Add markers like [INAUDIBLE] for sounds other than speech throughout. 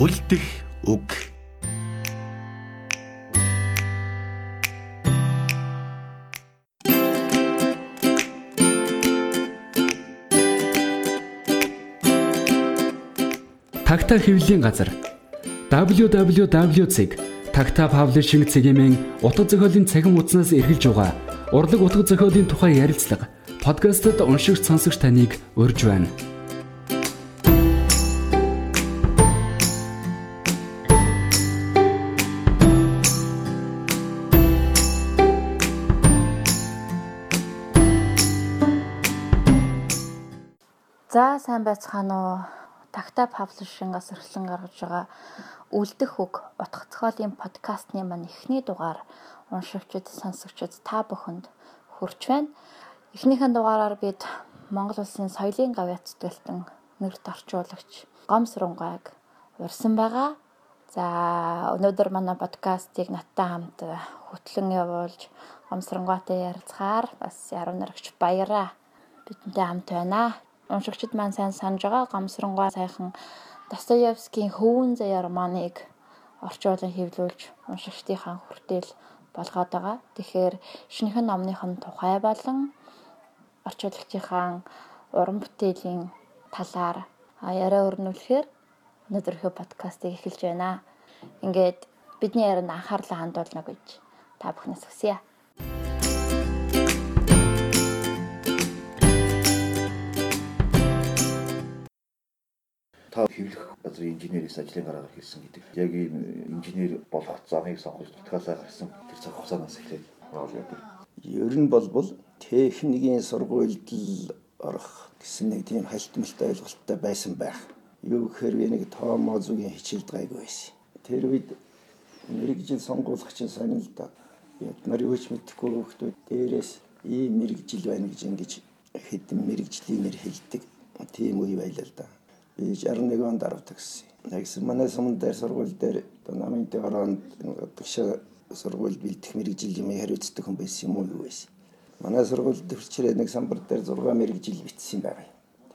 үлдэх үг. Тагта хэвлэлийн газар цэгийн утга зохиолын цахим хуудаснаас эргэлж байгаа урлаг утга зохиолын тухай ярилцлага подкастт уншигч сонсогч таныг урьж байна. Сайн байцгаана уу? Такта Publishing-аас эрхлэн гаргаж байгаа Үлдэх үг утга зохиолын подкастны маань эхний дугаар уншигчид, сонсогчид та бүхэнд хүрч байна. Эхнийхэн дугаараар бид Монгол улсын соёлын гавьяа цэцгэлтэн нэрт орчуулагч Гомсронгойг урьсан байгаа. За өнөөдөр манай подкастыг надтай хамт хөтлөн явуулж Гомсронгойтой ярилцахаар бас яруу нарагч баяраа бидэнтэй хамт байна уншигчид маань сайн санаж байгаа гомсронгой сайхан Достоевскийн Хөвөн заяа романыг орчуулан хэвлүүлж уншигчдийнхаа хүртэл болгоод байгаа. Тэгэхээр шинэхэн номных нь тухай болон орчуулагчийн уран бүтээлийн талаар яриа өрнүүлэхээр өнөөдрийнхөө подкастыг эхэлж байна. Ингээд бидний ярианд анхаарлаа хандуулна гэж та бүхнээс хүсье. Хэвлэх газрын инженерээс ажлын гараагаар хийсэн гэдэг. Яг ийм инженер болох замыг сонгож нутгаасаа гарсан тэр цаг хугацаанаас эхлээд оол яадаг. Ер нь болбол техникийн сургуульд л орох гэсэн нэг тийм хальтмалтай ойлголттой байсан байх. Юу гэхээр би нэг тоомоо зүгийн хичээлд гайгүй байсан. Тэр үед мэрэгжил сонгуулагч нь сонин л да. Яг нар юу ч мэдэхгүй хүмүүс дээрээс ийм мэрэгжил байна гэж ингэж хэдэн мэрэгжлийн нэр хэлдэг. Тийм үе байлаа л да 61 онд арав тагсан. Тэгсэн манай сумын дээр сургууль дээр намын дөрөнд гадагшаа сургууль бэлдэх мэрэгжил юм хариуцдаг хүн байсан юм уу юу байсан. Манай сургууль төвчрээ нэг самбар дээр 6 мэрэгжил бичсэн байгаа.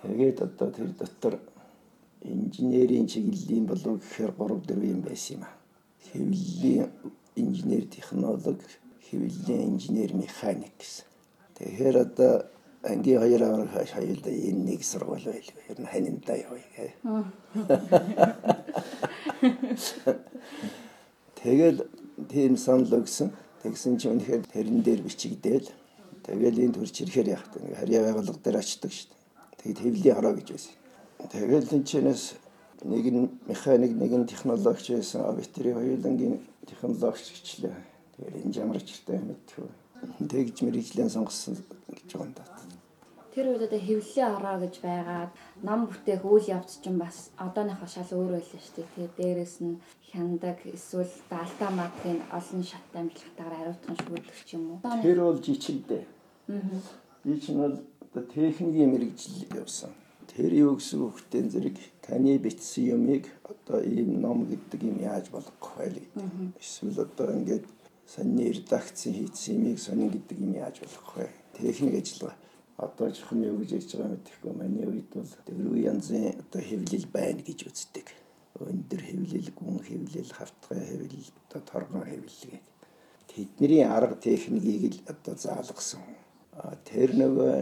Тэгээд одоо тэр дотор инженерийн чиглэлийн болов гэхээр 3 4 юм байсан юм аа. Хэвлэлийн инженер технолог, хэвлэлийн инженер механик гэсэн. Тэгэхээр одоо ангийн хоёр авраг хаяалда энэ нэг сургууль байлгүй. Ер нь ханинда явъя. Тэгэл тийм санал өгсөн. Тэгсэн чинь үнэхээр тэрэн дээр бичигдээл. Тэгэл энэ төрч ирэхээр яах вэ? Харьяа байгууллага дээр очдөг шүү дээ. Тэгэд хэвлийн хороо гэж байсан. Тэгэл энэ чинээс нэг нь механик, нэг нь технологич байсан. Авитри хоёулангийн технологич гэчлээ. Тэгэл энэ жамарчтай мэдтгүй. Тэгж мэрэгчлэн сонгосон гэж байгаа юм даа. Тэр үед одоо хэвлэлийн ороо гэж байгаад нам бүтээх үйл явц чинь бас одооныхоо шал өөр байлаа шүү дээ. Тэгээ дээрэс нь хяндаг эсвэл даалтаа мадгийн олон шат амжилтаар хариуцсан шүгдэх ч юм уу. Тэр бол жичилдээ. Аа. Би чинь бол одоо техникийн мэрэгжил явсан. Тэр юу гэсэн хөхтэн зэрэг таны бичсэн юмыг одоо ийм ном гэдэг юм яаж болгох вэ гэдэг. Эсвэл одоо ингээд сонины редакцийн хийсэн юмыг сонин гэдэг юм яаж болгох вэ? Техник ажиллагаа одоо жоохон юу гэж ярьж байгаа мэдэхгүй миний үед бол дөрвөн янзын одоо хэвлэл байна гэж үздэг. Өндөр хэвлэл, гүн хэвлэл, хавтгай хэвлэл, одоо торгон хэвлэл гэдэг. Тэдний арга техникийг л одоо заалгасан. Тэр нөгөө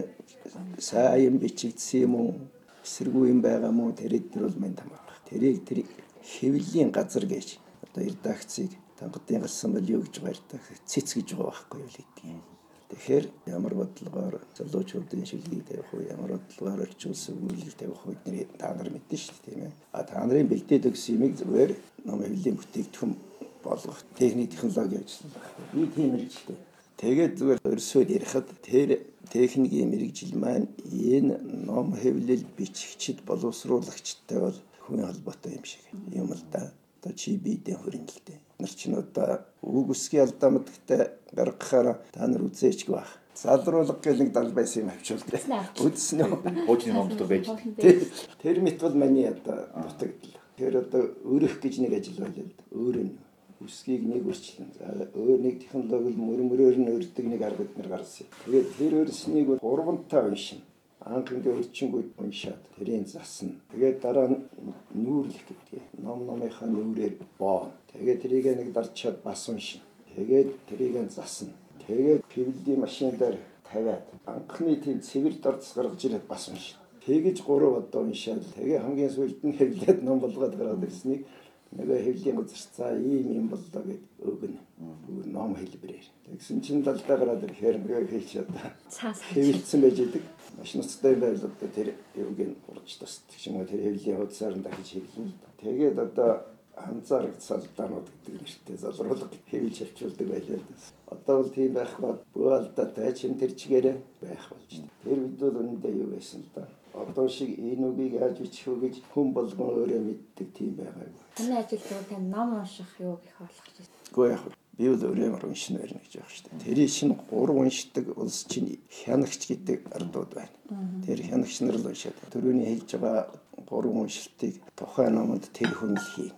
сайн бичигдсэн юм уу? Эсэргүй юм байгаа мó тэр бол мэн тамах. Тэрийг тэр хэвлэлийн газар гэж одоо редакцийг тангадын галсан бол юу гэж баяртай цэц гэж байгаа байхгүй юу л гэдэг юм Тэгэхээр ямар бодлогоор залуучуудын шилгийг тавих уу, ямар бодлогоор орчуулсан үйлийг тавих уу бидний та нар мэднэ шүү дээ, тийм ээ. А та нарын бэлдээд өгсөн юмыг зүгээр ном хөвлийн бүтээгдэхүүн болгох техник технологи ажилласан байна. Би тийм мэрэгчлээ. Тэгээд зүгээр өрсөд ярихад тэр техникийн мэрэгжил маань энэ ном хэвлэл бичигчд боловсруулагчтай бол хүн холбоотой юм шиг юм л да. Одоо чи биедээ дээ нар ч нь одоо үг үсгийн алдаа мэдгтээ гаргахаараа та нар үзээчгүй байх. Залруулга гэх нэг дал байсан юм авчулдаг. Үзсэн үү? Хуучны номд байж. Тэр мэт бол маний одоо нутагдал. Тэр одоо өрөх гэж нэг ажил байлаа л да. Өөр нь үсгийг нэг үрчлэн. За өөр нэг технологи мөр мөрөөр нь өрдөг нэг арга бид нар гарсан. Тэгээд тэр өрснийг бол гурвантай уншин. Анх ингээ өрчингүүд уншаад тэрийн засна. Тэгээд дараа нь нүүрлэх гэдэг. Ном номынхаа нүүрээр боо. Тэгээд тэрийг нэг дарчаад бас уншин. Тэгээд тэрийг засна. Тэгээд пивлийн машин дээр тавиад анхны тийм цэвэр дорц гаргаж ирээд бас уншин. Тэгэж гурав одоо уншаад тэгээ хамгийн сүүлд нь хэвлээд ном болгоод гараад ирснийг нөгөө хэвлийн газар за ийм юм боллоо гэд өгнө. Бүр ном хэлбэрээр. Тэгсэн чинь далдаа гараад ирэхээр нөгөө хэлж одоо Цаас хэвлэлсэн байж идэг. Маш ноцтой байл одоо тэр юуг нь урж тусдаг юм уу тэр хэвлийн хуудасаар нь дахиж хэвлэн. Тэгээд одоо анзаарах салдаанууд гэдэг нэртэй залруулга хэвлж авчулдаг байлаа. Одоо бол тийм байхгүй бөөлдө тайчин тэр чигээрээ байх болж байна. Тэр үед бол үнэндээ юу байсан л да. Одоо шиг энэ үгийг яаж бичих вэ гэж хүн болгон өөрөө мэддэг тийм байгаагүй. Таны ажил руу тань ном унших юу гэх болгож байна. Гэхдээ яг би бол өөрөө уншина байна гэж явах шүү дээ. Тэрийн шинэ гурван уншдаг улс чинь хянагч гэдэг ардууд байна. Тэр хянагч нар л уншаад төрөний хэлж байгаа гурван уншилтыг тухайн номонд тэр хүн л хийнэ.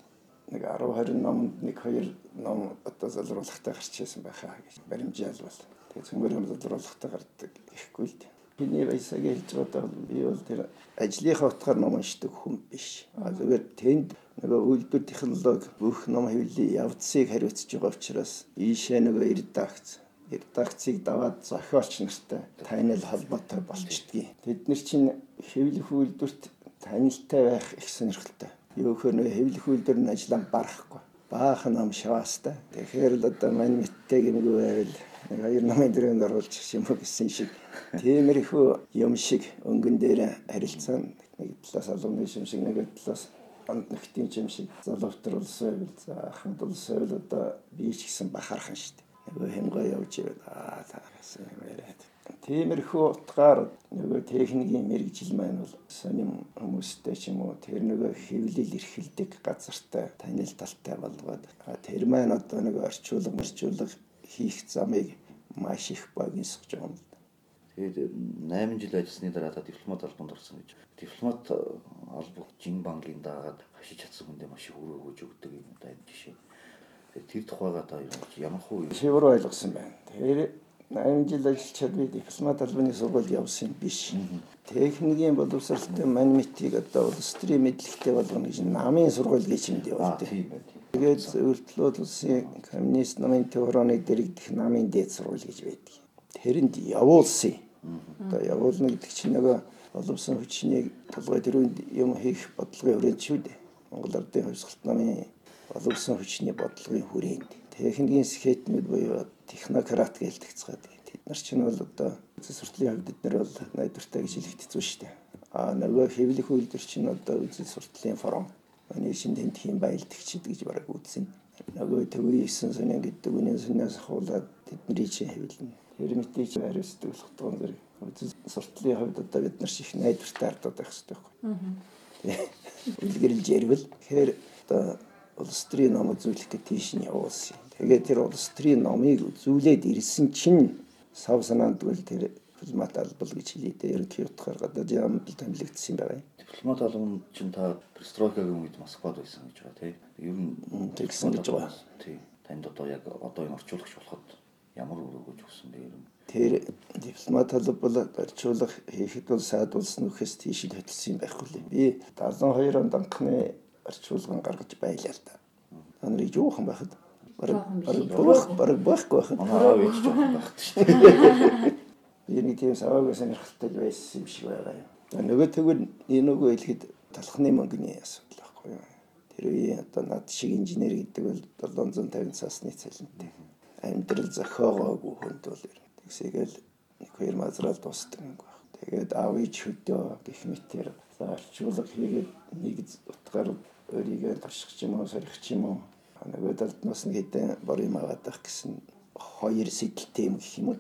Нэг 10 20 номонд нэг хоёр ном одоо залруулахтай гарч ирсэн байхаа гэж баримжаал бол. Тэгээ цөмөр юм залруулахтай гардаг гэхгүй л дээ. Биний баясаг хэлж байгаа би бол тэр ажлынхаа утгаар ном уншдаг хүн биш. А зүгээр тэнд нөгөө үйлдвэр технологи бүх ном хэвлэлийн явцыг хариуцж байгаа учраас ийшээ нөгөө редакц редакцийг даваад зохиолч нартай танил холбоотой болчдгийг. Тэд нар чинь хэвлэх үйлдвэрт танилтай байх их сонирхолтой. Юу гэхээр нөгөө хэвлэх үйлдвэр нь ажиллаа барахгүй. Баахан ном шаваастай. Тэгэхээр л одоо мань мэдтэй гэмгүй байвал хоёр намын дөрөнд оруулж юм уу гэсэн шиг тиймэрхүү юм шиг өнгөн дээр харилцаа нэг талаас алуун юм шиг нэг талаас анд нэгтийн юм шиг залуутар улс байвал за ахмад улс байвал одоо би ч гэсэн бахархан шүү дээ. Нөгөө хямгаа явж ивэл аа таарсан юм яриад. Тиймэрхүү утгаар нөгөө техникийн мэрэгжил маань бол сонин хүмүүстэй ч юм уу тэр нөгөө хэвлэл эрхэлдэг газартай танил талтай болгоод тэр маань одоо нэг орчуулга мөрчүүлга хийх замыг маш их богиносгож байгаа юм л да. Тэгээд 8 жил ажилласны дараа та дипломат албанд орсон гэж. Дипломат албаг жин банкын дагаад хашиж чадсан хүндээ маш их өрөө өгж өгдөг юм да энэ жишээ. Тэгээд тэр тухайга та ямар хуу Шивэр ойлгосон байна. Тэр 8 жил ажиллачаад би дипломат албаны сургууль явсан биш. Техникийн боловсролтой манимитийг одоо улс төрийн мэдлэгтэй болгоно гэж намын сургууль гэж юм явуулдаг. тийм байна. Тэгээд зөвлөлт улсын коммунист намын төвөрөний дэрэгдэх намын дээд сургууль гэж байдаг. Тэрэнд явуулсан. Одоо явуулна гэдэг чинь нөгөө боловсон хүчнийг толгой төрөнд юм хийх бодлогын хүрээнд шүү дээ. Монгол Ардын хувьсгалт намын боловсон хүчний бодлогын хүрээнд. Техникийн скетнүүд буюу технократ гэж тэгцгээд. Тэд нар чинь бол одоо сурталын хувьд нар бол найдвартай гэж хэлэх хэцүү шүү дээ. А нөгөө хэвлэх үйлдвэр чинь одоо үзэл сурталын форум Манай шин тентхийн баялдагчид гэж бараг үзсэн. Нөгөө төвийн 9 сонио гэдэг үнэн сүнээс хуулаад тэдний чинь хэвлэн. Тэр мэтий чи хариуцдаг болохтон зэрэг. Үзэл суртлын хувьд одоо бид нар шиг найдвартай ардууд байх хэрэгтэй байхгүй. Үлгэрэлж ярил. Тэгэхээр одоо улс төрийн ном үзүүлэх гэж тийш нь явуулсан. Тэгээд тэр улс төрийн номыг үзүүлээд ирсэн чинь сав санаандгүй тэр дипломат албал гэж хэлээд ерөнхий утгаар гадаад яамд томилогдсон юм байна. Дипломат албанд чинь та перестройкагийн үед Москвад байсан гэж байгаа тийм. Ер нь тэгсэн гэж байгаа. Тийм. Танд одоо яг одоо энэ орчуулагч болоход ямар өрөөгөж өгсөн бэ ер нь? Тэр дипломат албал орчуулах хийхэд бол саадуулсан нөхөс тийшээ хөтлсөн юм байхгүй лээ. Би 72 онд анхны орчуулган гаргаж байлаа л да. Та нарыг юухан байхад бараг бараг байхгүй байхад Манай аав ээж жоохон багт шүү дээ. [LAUGHS] би нэг тийм саваагүй сонирхолтой байсан юм шиг байгаа юм. Нөгөө тэгвэл энэ нөгөө хэлэхэд талхны мөнгөний асуудал байхгүй юу? Тэр үеийн одоо над шиг инженер гэдэг бол 750 цасны цалинтай. Амьдрал зохиогоогүй хүнд бол. Тэгсэгээл нэг хоёр мазрал дуустдаг мөнгө баг. Тэгээд аав ээж хөдөө гэх мэтэр зарчуулга хийгээд нэг утгаар өөрийгөө турших юм уу, сорих юм уу? Нөгөө талд нас нэг хэдэн бор юм аваад байх гэсэн хоёр сэдэлтэй юм гэх юм уу?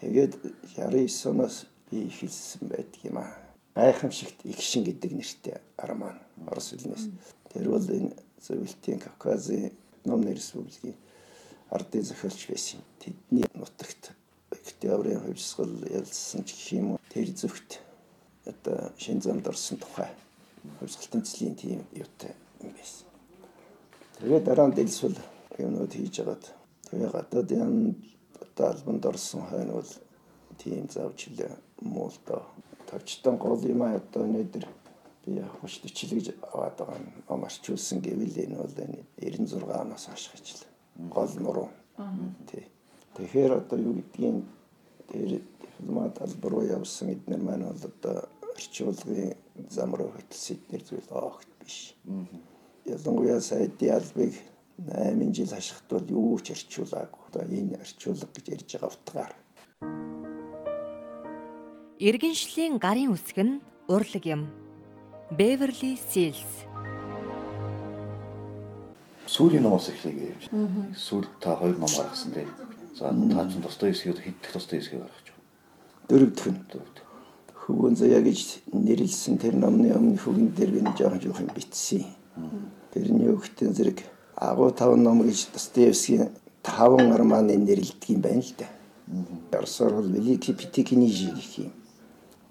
Тэгээд 69 оноос би ихэлсэн байдаг юм аа. Гайхамшигт игшин гэдэг нэртэй арман орос хэлнээс. Тэр бол энэ зөвлөлтийн Кавказын Номны республикийн ардын зохиолч байсан. Тэдний нутагт октябрийн хувьсгал ялсан гэх юм уу. Тэр зөвхт одоо шин замд орсон тухай хувьсгалтын цэлийн тийм юутай юм байсан. Тэгээд дараа нь дэлсвэл юмнууд хийж агаад тэгээ гадаад ян одоо албанд орсон хойно бол тийм завчлаа муулдаа товчтон гол юм аа одоо өнөөдөр би хурц төчлөж аваад байгаа нь ном арчуулсан гэвэл энэ бол энэ 96 оноос хойш ажил. Гол нуруу. Тий. Тэгэхээр одоо юу гэдгийг тэр дипломат албар руу явсан эднэр маань бол одоо орчуулгын зам руу хөтлсөн эднэр зүйл огт биш. Ялангуяа сайдын албыг 8 жил хашихт бол юу ч орчуулаагүй. Одоо энэ орчуулга гэж ярьж байгаа утгаар. Иргэншлийн гарын үсэг нь урлаг юм. Beverly Seals Сүүлийн номоос эхлэе гэж. Сүүл та хоёр ном гаргасан тийм. За та ч Достоевскийг хэддэх Достоевскийг гаргаж байна. Дөрөвдөх нь хөвгөн заяа гэж нэрлсэн тэр номны өмнө хөвгөн дээр би нэг жоохон жоохон битсэн. Тэрний өгтөн зэрэг агуу таван ном гэж Достоевскийн таван арманы нэрлэдэг юм байна л да. Орсоор бол Великий Питикинижи гэх юм.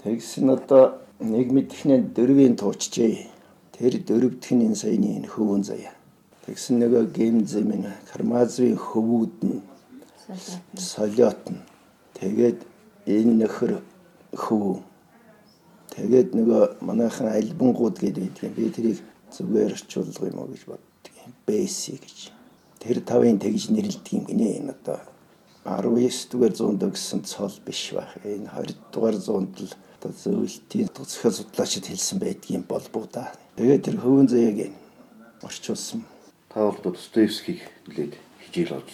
Тэгсэн одоо нэг мэдхнээ дөрвийн туучжээ. Тэр дөрөвдөх нь энэ саяны энэ хөвгөн заяа. Тэгсэн нөгөө гемзэмэн кармазын хөвүүд нь солиот нь тэгээд энэ нөхөр хүү тэгээд нөгөө манайхан альбангууд гэдэг юм би тэрийг зүгээр орчуулга юм уу гэж юм бэси гэж тэр тавын тэгж нэрлэдэг юм гинэ энэ одоо 19 дугаар зуунд өгсөн цол биш байх энэ 20 дугаар зуунд л одоо зөвлөлтийн зохиол судлаачид хэлсэн байдгийн болбоо да тэгээд тэр хөвөн заяаг орчуулсан Та бол Достоевскийг нэлээд хижээл олж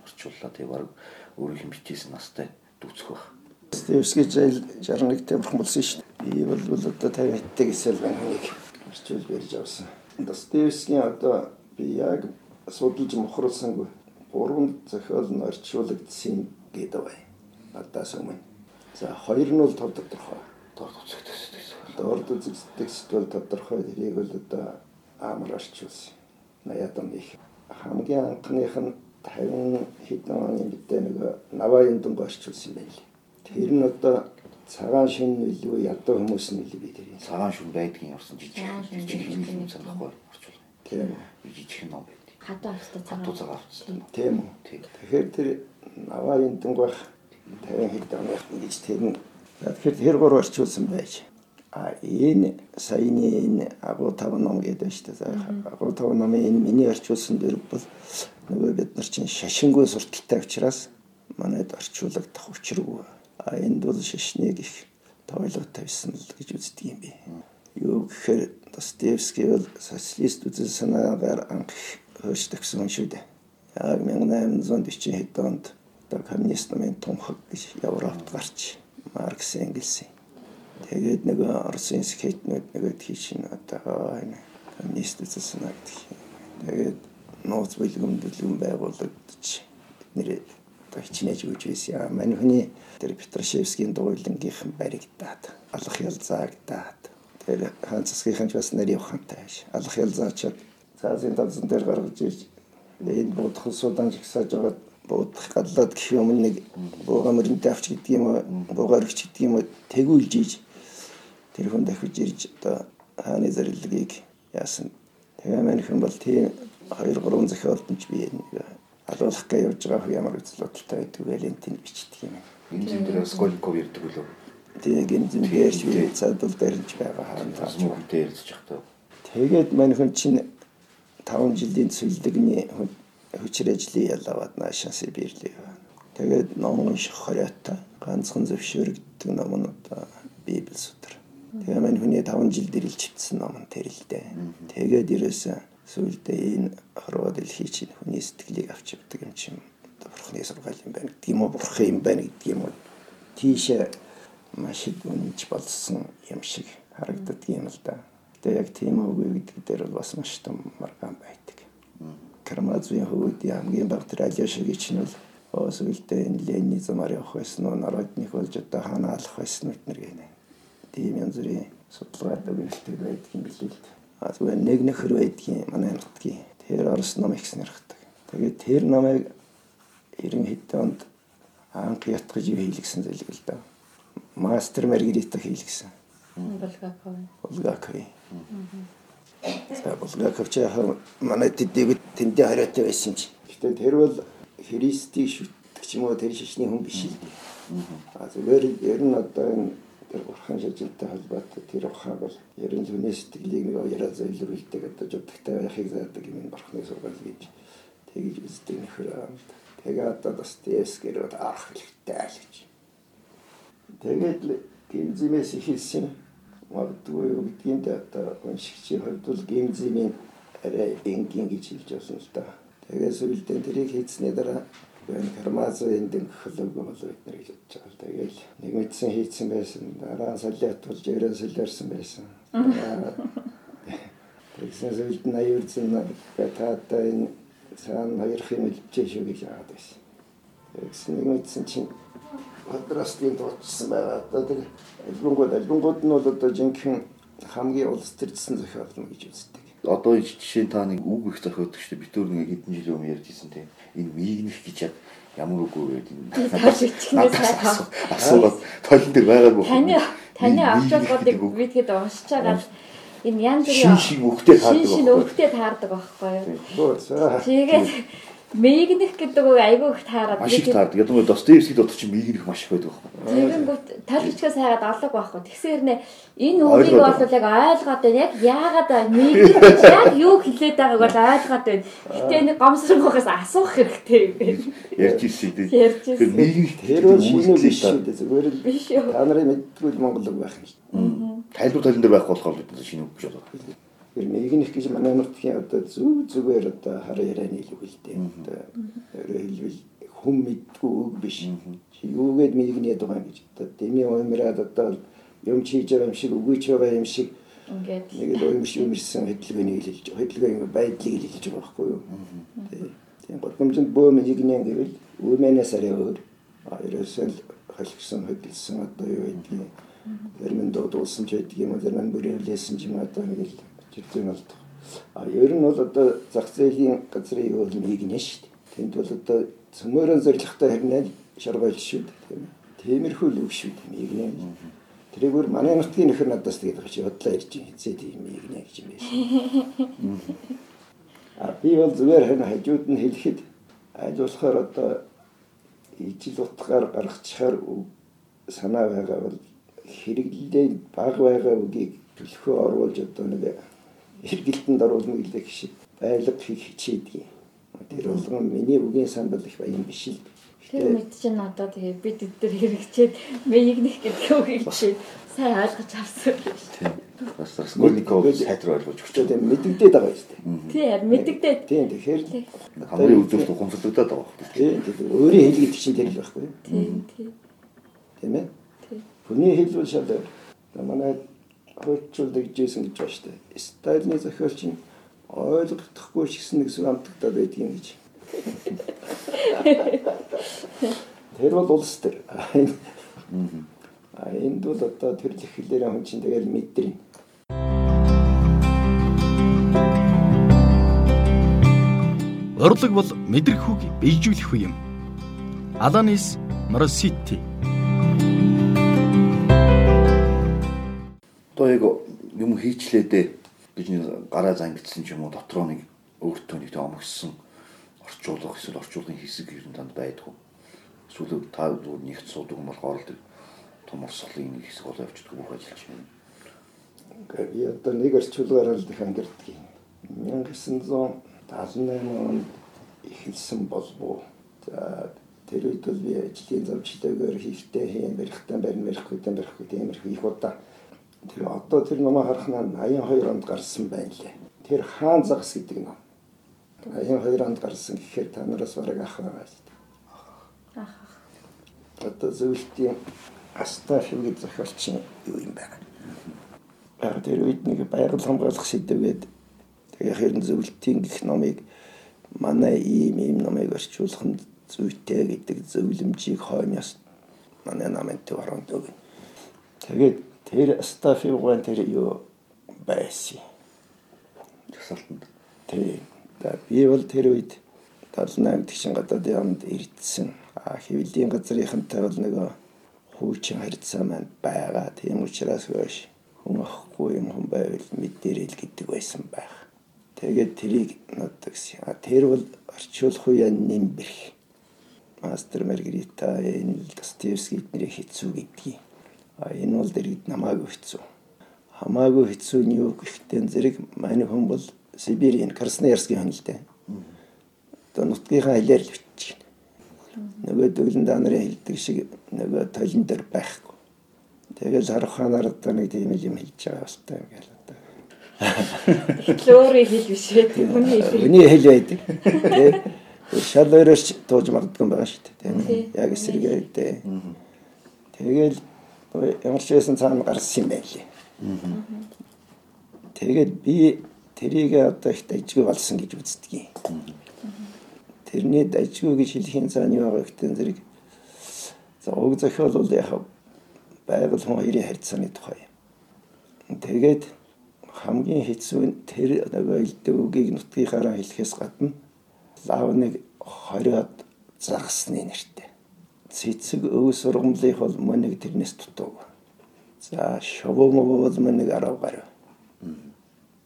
орчууллаа. Тэгээ баг өөрийнх нь бичсэн настай дүүцэх баг. Достоевский жайл 61 тавих болсон шүү дээ. Би бол бол одоо 50 хэдтэй гэсэл байна хүнийг орчуулж барьж авсан. Достоевскийн одоо би яг судалж мохруулсангүй гурван зохиол нь орчуулагдсан гэдэг бай. Надаас өмнө. За хоёр нь бол тод тодорхой. Дорд үзэгдэх бол тодорхой тэрийг бол одоо амар орчуулсан. 80-аад оны их хамгийн анхных нь 50 хэдэн оны мэдээ нэг наваын дүнг орчуулсан юм байна лээ. Тэр нь одоо цагаан шин илүү ядуу хүмүүс нь илүү би тэрийг Цагаан шүн байдгийн явсан жижиг жижиг юм санахгүй орчуулга. Тийм Жижиг ном байд. Хадаа австаа Хатуу цагаан. цагаан авчихсан. тийм үү. Тэгэхээр тэр наваын дүнг байх 50 хэдэн оны гэж тэр нь тэгэхээр тэр гур орчуулсан байж. А энэ саяны энэ агуу тав ном гэдэг шүү дээ. Агуу тав номын энэ миний орчуулсан дөрв бол нөгөө бид нар чинь шашингүй сурталтай учраас манайд орчуулагдах учиргүй. А энд бол шашныг их тойлог тавьсан л гэж үздэг юм би. Юу гэхээр Достоевский бол социалист үзэл санаагаар анх хөөж тагсан шүү дээ. Яг 1840 хэд онд одоо коммунист намын тунхаг гэж Европт гарч Маркс Энгельс Тэгээд нөгөө Оросын скетнүүд тийш нь одоо энэ коммунист үзэл санаа гэдэг. Тэгээд нууц бэлгэм бэлгэм байгуулагдчих. Бидний одоо хичнээн өгч байсан. Мань хүний тэр Петрашевскийн дугуйлангийнхан баригдаад алах ялзаагдаад тэр хаан засгийнхан ч бас нэр явахантай байж. Алах ялзаачаад цаазын тавзан дээр гаргаж ирж энэ бодох судан жигсааж байгаа бодох гадлаад гэх юм нэг бууга мөрөнтэй авч гэдэг юм уу бууга өргөч гэдэг юм тэгүүлж ийж тэр хүн дахиж ирж одоо хааны зарилгыг яасан. Тэгээ манайхан бол тийм 2 3 зохиолтонч би нэг алуулах гэж явж байгаа хүн ямар үзэл бодолтой байдаг вэ лентийн бичдэг юм. Энэ зэн дээр Скольков ирдэг үлээ. Тэгээ гинзэн бияж би цаадал дээрж байгаа хаан таач. Мөнхтэй ярьж захтай. Тэгээд манайхан чинь 5 жилийн цэвэрлэгний хүчир ажлын ялаваад наашаа Сибирлээ. Тэгээд ном унших хоройтой ганцхан зөвшөөрөгддөг ном нь одоо Библи судар. Тэгээ мань хүний 5 жил дэрэл чивсэн ном нь тэр л дээ. Тэгээд ерөөсөө сүүлдээ энэ хорвоо дэлхий чинь хүний сэтгэлийг авч явдаг юм чинь бурхны сургаал юм байна гэдэг юм уу бурхан юм байна гэдэг юм уу. Тийшээ маш их үнэнч болсон юм шиг харагддаг юм л да. Тэгээ яг тийм үгүй гэдэг дээр бол бас маш том маргаан байдаг. Кармазын хөвгүүдийн хамгийн баг тэр Алиашагийн чинь бол өсвөлдөө энэ ленизмаар явах байсан уу, народных болж одоо хаана алах байсан уу гэнэ. Тийм янз бүрийн судалгаатай үйлдэл байдаг юм билээ л. А зүгээр нэг нөхөр байдгийн манай нутгийн тэр Орос ном их сонирхдаг. Тэгээд тэр намайг 90 хэдэн онд анх ятгаж хийлгсэн зэрэг л да. Мастер Маргарита хийлгсэн. Булгаков. Булгаков. За Булгаков ч яг манай тэдийг тэндээ хариутай байсан чи. Гэтэ тэр бол христийг шүтдэг ч юм уу тэр шишний хүн биш л дээ. А зүгээр ер нь одоо энэ тэр бурхан шажилттай холбоотой тэр ухаан бол ер нь хүний сэтгэлийг нэг яриа зөвлөрүүлдэг одоо жудагтай байхыг заадаг юм бурханы сургаал гэж тэгж үздэг нөхөр. Тэгээ одоо Достоевскийр бол ах хэлтэй л гэж. Тэгээд л гимзимээс ихэлсэн магадгүй юу гэдгийг одоо уншигчийн хувьд бол гимзимийн арай энгийн гэж хэлж байна л да. Тэгээд сүүлдээ тэрийг хийцний дараа энэ кармазын дэнд хөлөг бол бид нар гэж бодож байгаа. Тэгээд нэг мэдсэн хийцэн байсан. Дараа солиот болж ерөн солиорсон байсан. [LAUGHS] Тэгсэн сүүлд нь аюулсан байтаатай энэ цаана хоёрын үлчээ шүү гэж аваад байсан. Тэгсэн нэг мэдсэн чинь Мадрастын дурдсан байгаа. Одоо тэр альбомгууд альбомгууд нь бол одоо жинхэнэ хамгийн улс төрсөн зохиолно гэж үздэг. Одоо жишээ нь та нэг үг их зохиодог шүү дээ. Битүүр нэг хэдэн жилийн өмнө ярьжсэн тийм. Энэ мигнэх гэж яг ямар үг вэ гэдэг нь. Тааш ичгнээс сайхан асуулт толон дээр байгаагүй. Таны таны авч бодыг би тэгэд уншиж байгаа энэ янз бүрийн шин шин өгтэй таардаг. Шин шин өгтэй таардаг байхгүй юу? Тэгээд Мигнэх гэдэг үг айгүй их таарад. Маш их таардаг. Яг нь Достоевский дот чинь мигнэх маш их байдаг байхгүй. Тэгэнгүүт талчгаас хайгаад алга байхгүй. Тэгсээр нэ энэ үгийг бол яг ойлгоод байна. Яг яагаад мигнэх яг юу хэлээд байгааг бол ойлгоод байна. Гэтэ нэг гомсронгоос асуух хэрэгтэй юм. Ярьж ирсэн тийм. Ярьж ирсэн. Тэр мигнэх тэр бол шинэ биш шүү дээ. Зүгээр л биш юу. Та нарын мэдгүй Монгол үг байх юм. Тайлбар талын дээр байх болохоор бид шинэ үг гэж бодлоо. Тэр нэгнэх гэж манай нутгийн одоо зүг зүгээр одоо хараа ярианы л дээ. Одоо хэлбэл хүм мэдгүй үг биш. Чи юугээд байгаа юм гэж. Одоо дэмий уймраад одоо юм хийж байгаа юм шиг үгүйч байгаа юм шиг ингээд нэг л уймш юмэрсэн хөдөлгөөнийг хэлж хөдөлгөөний байдлыг хэлж байгаа байхгүй юу. Тийм гол бөө мигнэн гэвэл үмэнээс арай өөр. Ерөөсөө холгсон хөдөлсөн одоо юу гэдгийг Тэрмэн дуудуулсан ч байдаг юм уу, тэрмэн бүрийн лээсэн ч юм одоо нэг л жиргэн бол а ер нь бол одоо зах зээлийн газрын юу бол нэгнэ шүү дээ. Тэнд бол одоо цөмөрөн зоригтой харнаа шаргойл шүү дээ тийм ээ. Тиймэрхүү л үг шүү дээ нэгнэ. Тэрийгээр манай нутгийн нөхөр надаас тэгээд чи бодлоо ирж хизээ тийм нэгнэ гэж юм байна. [LAUGHS] А би бол зүгээр хэн хажууд нь хэлэхэд аль болохоор одоо ижил утгаар гаргачихаар санаа байгаа бол хэрэглээ баг байгаа үгийг төлхөө оруулж одоо нэг эргэлтэнд оруулна гэлээ шиг байлга хийх хичээдэг. Тэр болгон миний үгийн самбал их баян биш л. Тэр мэд чинь одоо тэгээ бид өдөр хэрэгчээд мэгнэх гэдэг үгийг чинь сайн ойлгож авсан биш. Тийм. Бас Скорников сайтруу ойлгож өгч байгаа. Мэддэгдээд байгаа юм шүү дээ. Тийм мэддэгдээд. Тийм тэгэхээр хамгийн үзүүрт ухамсарлагдаад байгаа байхгүй. Тийм. Өөрийн хэл гэдэг чинь тэр л байхгүй. Тийм. Тийм. Тийм ээ. Тийм. Хүний хэл бол шал манай жийсэн гэж байна шүү дээ. Сталины зохиолч нь ойлгохдохгүй ч гэсэн амтагдаад байдгийн гэж. Тэр бол улс төр. А энд бол одоо төрлөх хэлээр хүн чинь тэгэл мэдрэн. Урлаг бол мэдрэх үг бийжүүлэх үе юм. Аланис Моросити Одоо яг юм хийчлээдээ гэж гараа зангидсан ч юм уу дотроо нэг өөртөө нэг омгсон орчуулга эсвэл орчуулгын хэсэг ер нь танд байдгүй. Эсвэл та зүгээр нэгт суудаг юм болохоор л том орсголын нэг хэсэг болоо явчихдаг бүх ажиллаж байна. Би одоо нэг орчуулгаар л их ангирдаг юм. 1978 онд эхэлсэн болов. За тэр үед бол би ажлын зурчлагаар хийхтэй хэм барихтаа барин барихгүй барихгүй тиймэрхүү их удаа Тэр одоо тэр номоо харахнаа 82 онд гарсан байна лээ. Тэр хаан загас гэдэг ном. 82 онд гарсан гэхээр та нараас бараг ах байгаа шүү дээ. Ах. Одоо зөвлөлтийн Астафи гэж зохиолч нь юу юм бэ? Тэр үед нэг байгаль хамгаалах сэдвгээд тэгээ хэрэн зөвлөлтийн гих номыг манай ийм ийм номыг орчуулах нь зүйтэй гэдэг зөвлөмжийг хойноос манай намын төв оронд өгнө. Тэгээд Тэр стафиугаан тэр юу байсан. Жагсаалтанд. Тий. За би бол тэр үед 78 тэгшин гадаад ямд ирдсэн. А хэвлэлийн газрынхантай бол нөгөө хуучин харьцаа маань байгаа. Тийм учраас хөөш хүн ахгүй юм хүн байвал мэдэрэл гэдэг байсан байх. Тэгээд тэрийг нотгс. А тэр бол орчуулах үе нэмбэрх. Мастер Маргарита энэ Достоевский эднэрийг хэцүү гэдгийг энэ бол дэргэд намаагүй хэцүү. Хамаагүй хэцүү нь юу гэхтээ зэрэг манай хүн бол Сибирийн Красноярскийн хүн л дээ. Одоо нутгийнхаа хэлээр л бичиж байна. Нөгөө дөлн данарын хэлдэг шиг нөгөө толон дээр байхгүй. Тэгэл хараханаар одоо нэг тийм юм хэлж байгаа бастай юм гээл одоо. Лөөрийн хэл биш ээ. Хүний хэл. Өний хэл байдаг. Тэ шал өөрөөс тууж юм байгаа шүү дээ. Тийм яг эсрэгээр дээ. Тэгэл ямар ч байсан цаана гарсан юм байлээ. Тэгээд би тэрийг одоо их дайжгүй болсон гэж үздэг юм. Тэрний дайжгүй гэж хэлхийн цаана юу байгаа гэхтэн зэрэг за уг зохиол бол яг байгаль хүн хоёрын харьцааны тухай. Тэгээд хамгийн хэцүү нь тэр элдв үгийг нутгийнхаараа хэлэхээс гадна лавныг хориод загсны нэртэй. Цэцэг өв сургамлынх бол мөнийг тэрнээс дутуу. За шовом бол мөнийг 10 гаруй.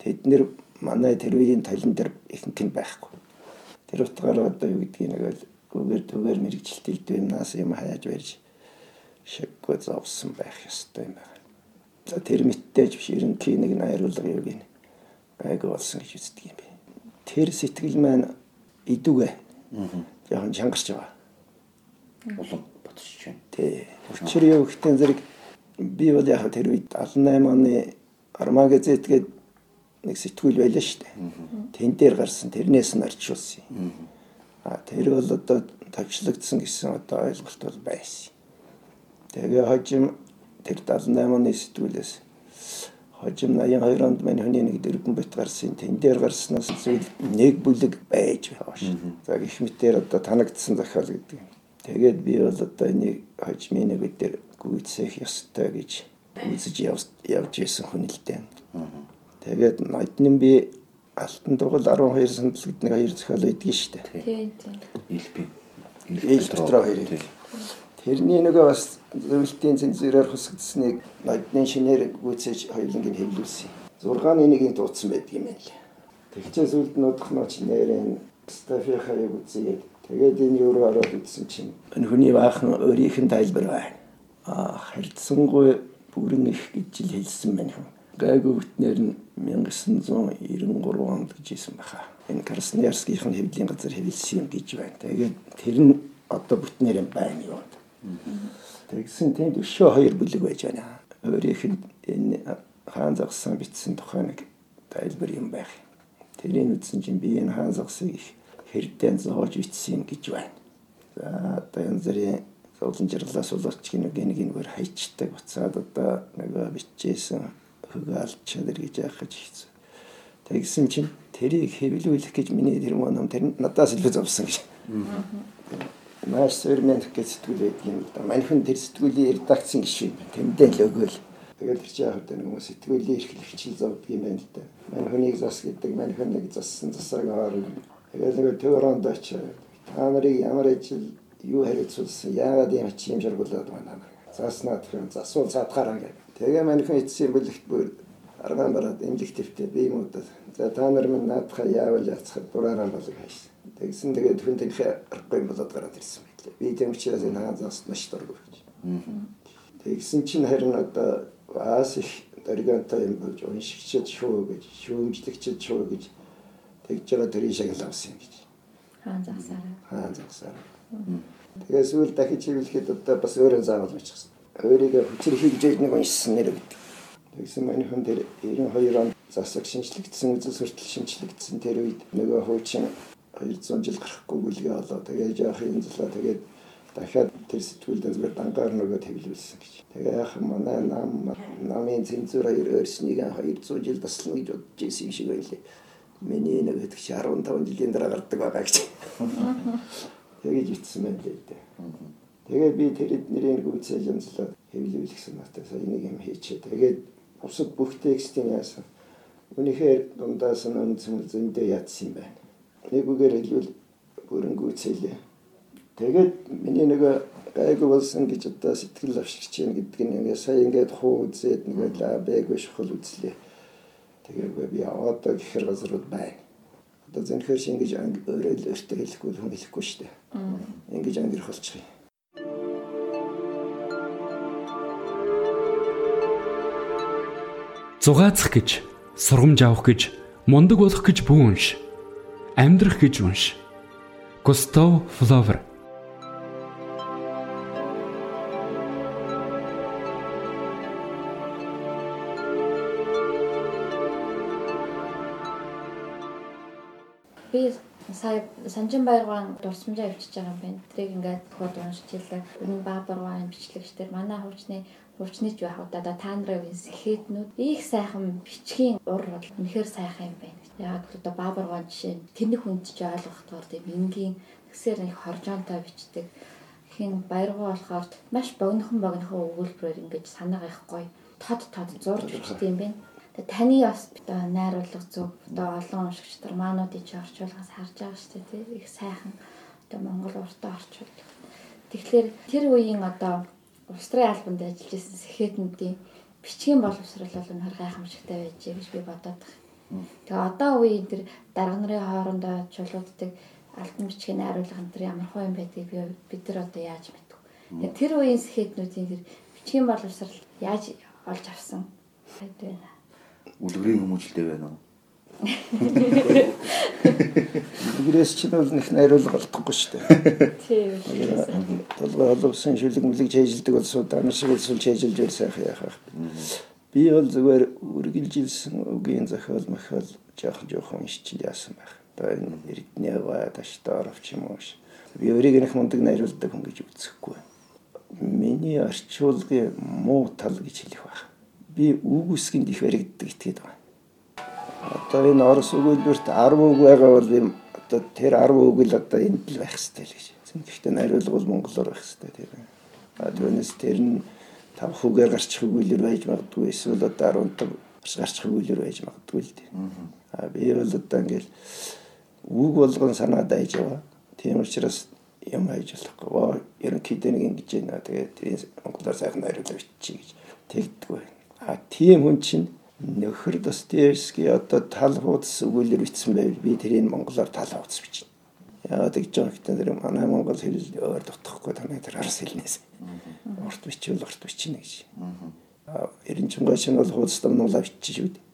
Тэд нэр манай тэр үеийн талан дээр ихэнх нь байхгүй. Тэр утгаараа одоо юу гэдгийг нэг л гүгээр түгээр мэрэгчлэлт юмнаас юм хаяаж барьж шиггүй зовсон байх ёстой юм байна. За тэр мэттэй биш ерөнхий нэг найруулга юу гин гайг болсон гэж үздэг юм бэ. Тэр сэтгэл маань идүгэ. Яхан чангарч байгаа. Улам ботсож байна. Тэ. Учир юу гэхтэн зэрэг би бол яг тэр үед 78 оны Арма газет гээд нэг сэтгүүл байлаа шүү дээ. Тэн дээр гарсан тэрнээс нь арчулсан юм. А тэр бол одоо тавчлагдсан гэсэн одоо ойлголт бол байсан. Тэгээ хожим тэр 78 оны сэтгүүлээс хожим 82 онд мань хүний нэг дэргэн бит гарсан тэн дээр гарснаас зүйл нэг бүлэг байж байгаа ш. За гих мэтээр одоо танагдсан зохиол гэдэг. Тэгээд би бол одоо энийг хожимын нэг дээр гүйцэх ёстой гэж үзэж явж исэн хүн л дээ. Тэгээд нодны би алтан дугал 12 сандал гэдэг нэг хоёр зохиол байдгийн шүү дээ. Тийм тийм. Илби. Ил дотроо хоёрыг. Тэрний нөгөө бас зөвлөлтийн цензураар хусагдсныг нодны шинээр гүйцээж хоёуланг нь хэвлүүлсэн. 6-ны нэгийг дуудсан байдаг юм байна лээ. Тэгчээс үлд нутх ноч нэрэн Стафи хаяг үзээд тэгээд энэ юу руу ороод үзсэн чинь энэ хүний баахан өөрийнх нь тайлбар байна. Аа харилцсангүй бүрэн их гэж л хэлсэн байна хүн. Гайгүй бүтнээр нь 1993 онд гэж хэлсэн баха. Энэ Красноярскийнх нь хэвлийн газар хэвлсэн гэж байна. Тэгээд тэр нь одоо бүтнээр юм байна юу. Тэгсэн тэнд өшөө хоёр бүлэг байж байна. Өөрийнх нь энэ хаан загсан бичсэн тухай нэг тайлбар юм байх. Тэрийг үзсэн чинь би энэ хаан загсыг их хэрдэн зоож бичсэн юм гэж байна. За одоо энэ зэрэг зовлон жирлаас улаач гинэ гинэг нэгээр хайчдаг буцаад одоо нөгөө бичижсэн хөгөө алчаад гэж яах гэж хийсэн. Тэгсэн чинь тэрийг хэвлүүлэх гэж миний тэр моном тэр надаас илүү зовсон гэж. Маш сэрмент гэж сэтгүүл байдаг юм да. Манайхан тэр сэтгүүлийн редакцийн гишүүн байна. Тэмдээ л өгөөл. Тэгээд тэр чинь яг нэг хүмүүс сэтгүүлийн эрхлэгчил зовдөг юм байна л да. Манайханыг зас гэдэг, манайхан нэг зассан засааг аваад тэгээд нэг төвөрөнд очив. Та нарыг ямар ажил юу хариуцуулсан яагаад юм чи юм шаргуулад байна. Заснаад тэр засуул цаатахаараа гэдэг. Тэгээ манайхан эцсийн бүлэгт бүр аргаан бараад эмнэлэг төвтэй би юм уу. За та нар минь наадхаа яавал яцхад дураараа болог хайсан. Тэгсэн тэгээд хүн тэнхээ аргагүй болоод гараад ирсэн байлээ. Би тийм учраас энэ хаан заас маш дургүй. Тэгсэн чинь харин одоо бас их дөргөнтэй юм болж уншигчд шүү гэж, шүүмжлэгчд шүү гэж тэгж байгаа тэрийг шагнал авсан юм гэж. Хаан загсаараа. Хаан загсаараа. Тэгээс үл дахиж хөвлөхэд одоо бас өөрөө заавал бичихсэн. Өөрийгөө хүчээр хийж нэг уншсан нэр гэдэг. Тэгсэн маань хүн тэр 92 онд засаг шинжлэгдсэн үзэл суртал шинжлэгдсэн тэр үед нөгөө хуучин 200 жил гарахгүй гүйлгээ олоо. Тэгээд яах юм злаа тэгээд дахиад тэр сэтгүүлдээ зүгээр дангаар нөгөө тэглүүлсэн гэж. Тэгээ яах манай нам намын цензур хоёр өрснийг 200 жил таслана гэж бодож ирсэн юм шиг байлээ. Миний нэг хэд чи 15 жилийн дараа гардаг байгаа гэж. Тэгэж итсэн байна л дээ. Тэгээд би тэр эднэрийн гүйцэл янзлаад хэвлүүлэх санаатай сая нэг юм хийчихээ. Тэгээд бусад бүх текстийн яасан. Үнэхээр дундаас нь өнцөн зөндөө ядсан юм байна. Нэг үгээр хэлбэл бүрэн гүйцэлээ. Тэгээд миний нэг гайгүй болсон гэж одоо сэтгэл авшигч юм гэдэг нь ингээ сая ингээд хуу үзээд нэг лабэг шухал үзлээ. Тэгээгүй би яваад гихэр газар руу байна. Одоо зэнхээр чи ингэж өөрөө л өөртөө хэлэхгүй хүн хэлэхгүй шүү дээ. Ингэж ангирах болчих юм. Зугаацах гэж, сургамж авах гэж, мундаг болох гэж бүү унш. Амьдрах гэж унш. Густав Флавер 1913 Санжин Баяргаан дурсамжаа өвчиж байгаа юм байна. Тэрийг ингээд уншиж хэлээ. Өнөө Баабаргаан бичлэгчдэр манай хуучны хуучныч байх удаа та нарын сэхэтнүүд их сайхан бичгийн ур бол үнэхээр сайхан юм байна. Яг одоо Баабаргаан жишээ тэнэг хүнд ч ойлгохдоор тийм энгийн тэгсээр их хоржоонтой бичдэг. Хин Баяргаа болохоор маш богинохон богинохон өгүүлбэрээр ингээд санаагаа их гоё тод тод зурж бичдэг юм байна. Тэгээ таны бас одоо найруулга зөв одоо олон уншигч нар маануудыг чи орчуулгаас харж байгаа шүү дээ тий их сайхан одоо Монгол уртаа орчуулдаг. Тэгэхээр тэр үеийн одоо Австрали альбомд ажиллаж исэн сэхэтнүүдийн бичгийн боловсрол бол үнэхээр гайхамшигтай байжээ гэж би бодоод байна. Тэгээ одоо үеийн тэр дарга нарын хоорондоо чулууддаг альбом бичгийн найруулга энэ төр ямар хөө юм байдгийг би бид нар одоо яаж мэдв. Тэгээ тэр үеийн сэхэтнүүдийн тэр бичгийн боловсрол яаж олж авсан байдвэ үлгэрийн хүмүүжлтэй байна уу? Үлгэрээс чинь бол нэг найруулга олдохгүй шүү дээ. Тийм. Толгой оловсон шүлэг мүлэг чэйжилдэг болсоо дан шиг улсул чэйжилж байл сайхан яхах. Би бол зүгээр үргэлжилсэн үгийн зохиол махал жоохон жоохон ичил яасан байх. Одоо энэ эрдэнэ ва таштаар авч юм уу. Би өөрийг нэг мундаг найруулдаг хүн гэж үзэхгүй. Миний орчуулгын муу тал гэж хэлэх байх би үг үсгэнд их баригддаг итгээд байна. Одоо энэ орос өгүүлбэрт 10 үг байгаа бол юм одоо тэр 10 үг л одоо энд л байх хэрэгтэй л гэж. Гэхдээ найруулга бол монголоор байх хэрэгтэй тийм. А түүнээс тэр нь 5 хүүгээр гарчих өгүүлбэр байж магадгүй эсвэл одоо 15 гарчих өгүүлбэр байж магадгүй л тийм. А би бол одоо ингээл үг болгон санаа дайж яваа. Тийм учраас юм хайж болохгүй. Ерөнхийдөө нэг ингэж байна. Тэгээд монголоор сайхан найруулга биччихье гэж тэгдэг байна. А тийм хүн чинь нөхөр Достоевский одоо тал хуудас өгүүлэр бичсэн байвал би тэрийг монголоор тал хуудас бичнэ. Яагаад гэж байгаа гэхдээ тэр манай монгол хэл өөр дутхгүй танай тэр арс хэлнээс. Урт бичвэл урт бичнэ гэж. Аа эрен чунгай чинь бол хуудас дамнуулаа биччих шүү дээ.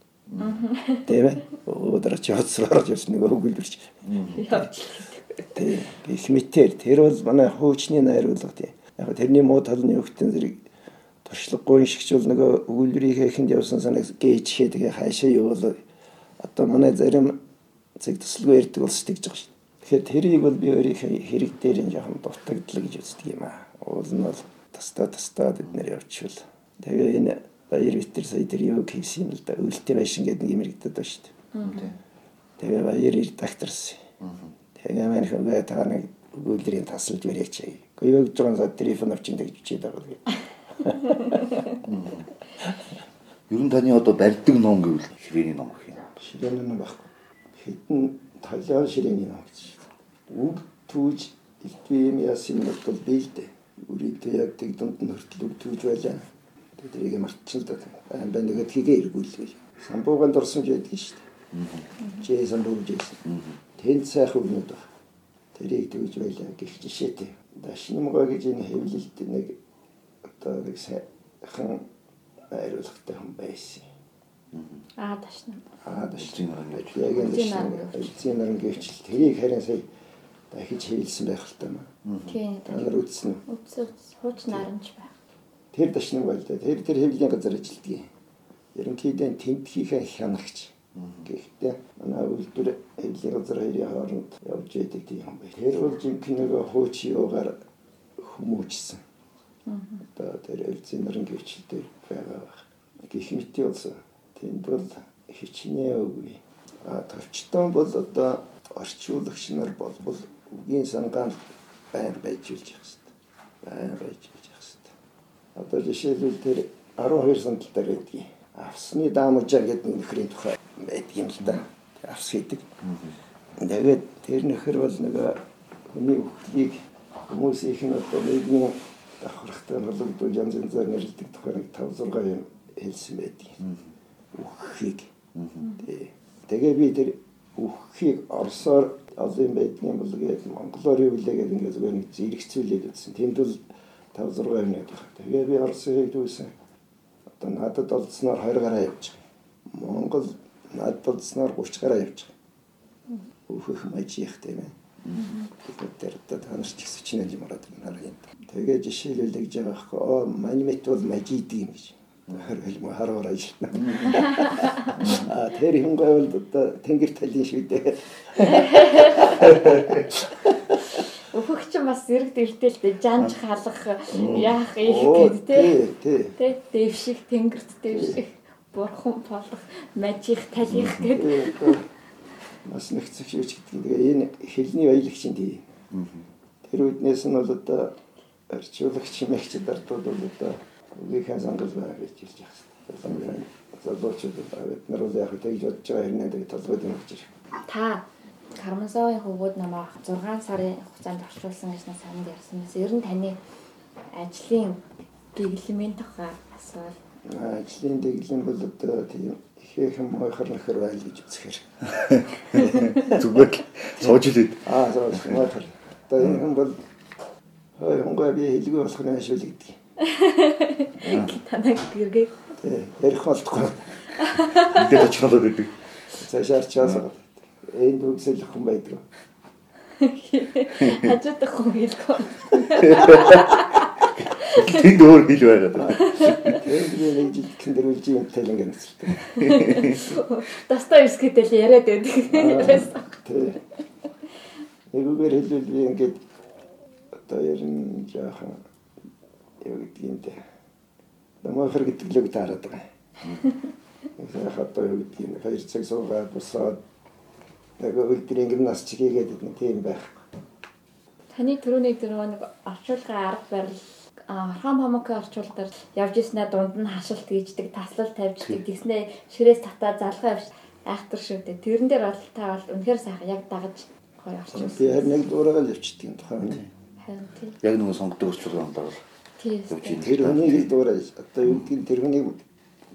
Тийм ээ. Өдөр чи хоцроор явж нэг өгүүлбэрч. Тийм. Гэх мэтэр тэр бол манай хуучны найруулга тийм. Яг тэрний муу тал нь гэдэг зэрэг туршлагагүй шигч бол нөгөө өгүүлбэрийнхээ эхэнд явсан санаг гээж хээ тэгээ хаашаа явуул одоо манай зарим цэг төсөлгөө ярьдаг улс тэгж байгаа шүү. Тэгэхээр тэрийг бол би өөрийнхөө хэрэг дээр нь жоохон дутагдл гэж үздэг юм аа. Уул нь бол тастаа тастаа бид нэр явчихвал тэгээ энэ баяр витер сая тэр юу хийсэн л да өлтөй байшин гэдэг нэг юм иргэдэд ба шүү дээ. Тэгээ баяр редакторс. Тэгээ маань хөвөө та нэг өгүүлбэрийн тасалж барьяач. Гэхдээ юу гэж байгаа нь телефон авчин гэж бичээд байгаа. Ер нь таны одоо барьдаг ном гэвэл ширээний ном гэх юм. Ширээний ном байхгүй. Хэдэн талиан ширээний ном гэж. Үг түүж илтвэм яасан нь бол би л дээ. Үрийдээ яг тэг дунд нь хүртэл үг түүж байлаа. Тэрийг мартчихсан л да. Ам байна нэгэд хийгээ эргүүлвэл. Самбууганд орсон ч байдаг шүү дээ. Жээ самбууг жийсэн. Тэнд сайхан өгнөд. Тэрийг түүж байлаа гэх жишээтэй. Дашнамгаа гэж энэ хэвлэлт нэг одоо нэг сайхан найруулгатай хүн байсан. Аа дашна. Аа дашна гэж яг энэ эцсийн наран гэвч тэрийг харин сая дахиж хийлсэн байх л таа. Тийм. Та нар үзсэн үү? Үзсэн. Хууч наранч байх. Тэр дашнаг байл да. Тэр тэр хэвлэлийн газар ажилтгийг. Ерөнхийдөө тентхийнхээ хянагч. Гэхдээ манай үйлдвэр хэвлэлийн газар хоёрын хооронд явж байдаг тийм юм байна. Тэр бол жинхэнэ нэг хууч юугаар хүмүүжсэн одоо тэр элзэн нэрэн гэрчлэлтэй байгаа байх. Гэх мэт болсон. Тэнд бол хичнээн үгүй. А товчтон бол одоо орчуулагч нар болбол үгийн сангаанд байр байж үлж явах хэрэгтэй. Байр байж үлж явах хэрэгтэй. Одоо жишээлбэл тэр 12 сандал дээр байдгийг авсны даамжаа гэдэг нөхрийн тухай байдаг юм л да. Авс хийдэг. Тэгээд тэр нөхөр бол нэг хүний өхлийг хүмүүсийн одоо нэгэн давхархтай холбогдол янз янзаар нэрлдэг тухай нэг 5 6 юм хэлсэн байдаг. Үххийг. Тэгээ би тэр үххийг орсоор олон байдгийн бол гээд монголоор юу гэдэг ингээд зүгээр нэг зэрэгцүүлээд үзсэн. Тэнд бол 5 6 юм байдаг. Тэгээ би орсыг дүүсэн. Одоо надад олдсноор 20 гараа явж байгаа. Монгол над болсноор 30 гараа явж байгаа. Өөхөх мажих тийм ээ. Тэгэхээр одоо та нар ч их сүчнэл юм ороод байна юм. Тэгээ жишээлбэл гэж байгаа байхгүй. Оо манимет бол мажид юм гэж. Харвал мо хараар ажиллана. А тэр юм гол одоо тэнгэр талын шүү дээ. Өөхөх чинь бас зэрэг дээ. Жанж халах яах их гэд те. тий, тий. Тэ дэв шиг тэнгэрт дэв шиг бурхан болох мажих талих гэд. Бас нэгцэх шүү ч гэдэг. Тэгээ энэ хэлний баялагчийн тий. Тэр үднээс нь бол одоо орчуулагч мэгчд ардууд бол одоо үгийнхээ сонгол байгаа гэж хэлж байгаа. Залуучууд бид нар бол яг тэгж бодож байгаа хэрнээ тэгээ толгойд юм гэж. Та Кармазовын хөвгүүд намайг 6 сарын хугацаанд орчуулсан гэж санаанд ярьсанаас ер нь таны ажлын дэглэмийн тухай асуувал Ажлын дэглэм бол одоо тийм ихээхэн мойхор нөхөр байл гэж үзэхээр. [LAUGHS] Зүгээр л сууж илээд. Аа зөв мойхор. Одоо энэ хүн бол хой хонгой би хэлгүй болох нь ашиг гэдэг. танай гэргээ ярих болтгүй. Ингээд очихлоо гэдэг. Цаашаар чаасаа. Энд үгсэл хүн байдаг. [LAUGHS] хажуудах хүн хэлгүй. Тэнд өөр хэл байгаа. [LAUGHS] Энд би нэг жил тэмдэглэж юм тэл ингэ нэсэлтэй. Достоевскийтэй л яриад байдаг. Тий. Нэгүгээр хэлвэл би ингээд одоо ярин жаахан юу гэдэг юм бэ? Намайхэр гэдэг л үг таарад байгаа. Яг одоо юу юм хоёр цаг суугаад босоод нэг өдөр ингэ нас чигээгээд тийм байх. Таны түрүүний дөрөв нэг орчуулгын арга барил хам хамаагийн орчуулдар явж ирснээр дунд нь хашилт хийждэг, таслал тавьждаг, тэгснээ ширээс татаа залгаа явж айхтар шүү дээ. Тэрэн дээр бол та бол үнэхээр сайхан яг дагаж гоё Би орчуулсан. харин нэг дуурайгаа л явчихдаг юм тухайн. Харин тий. Яг нэг сонгодог өсвөр онлоор Тий. явж ийн. Тэр хүнийг дуурай. Одоо юу гэдэг тэр хүнийг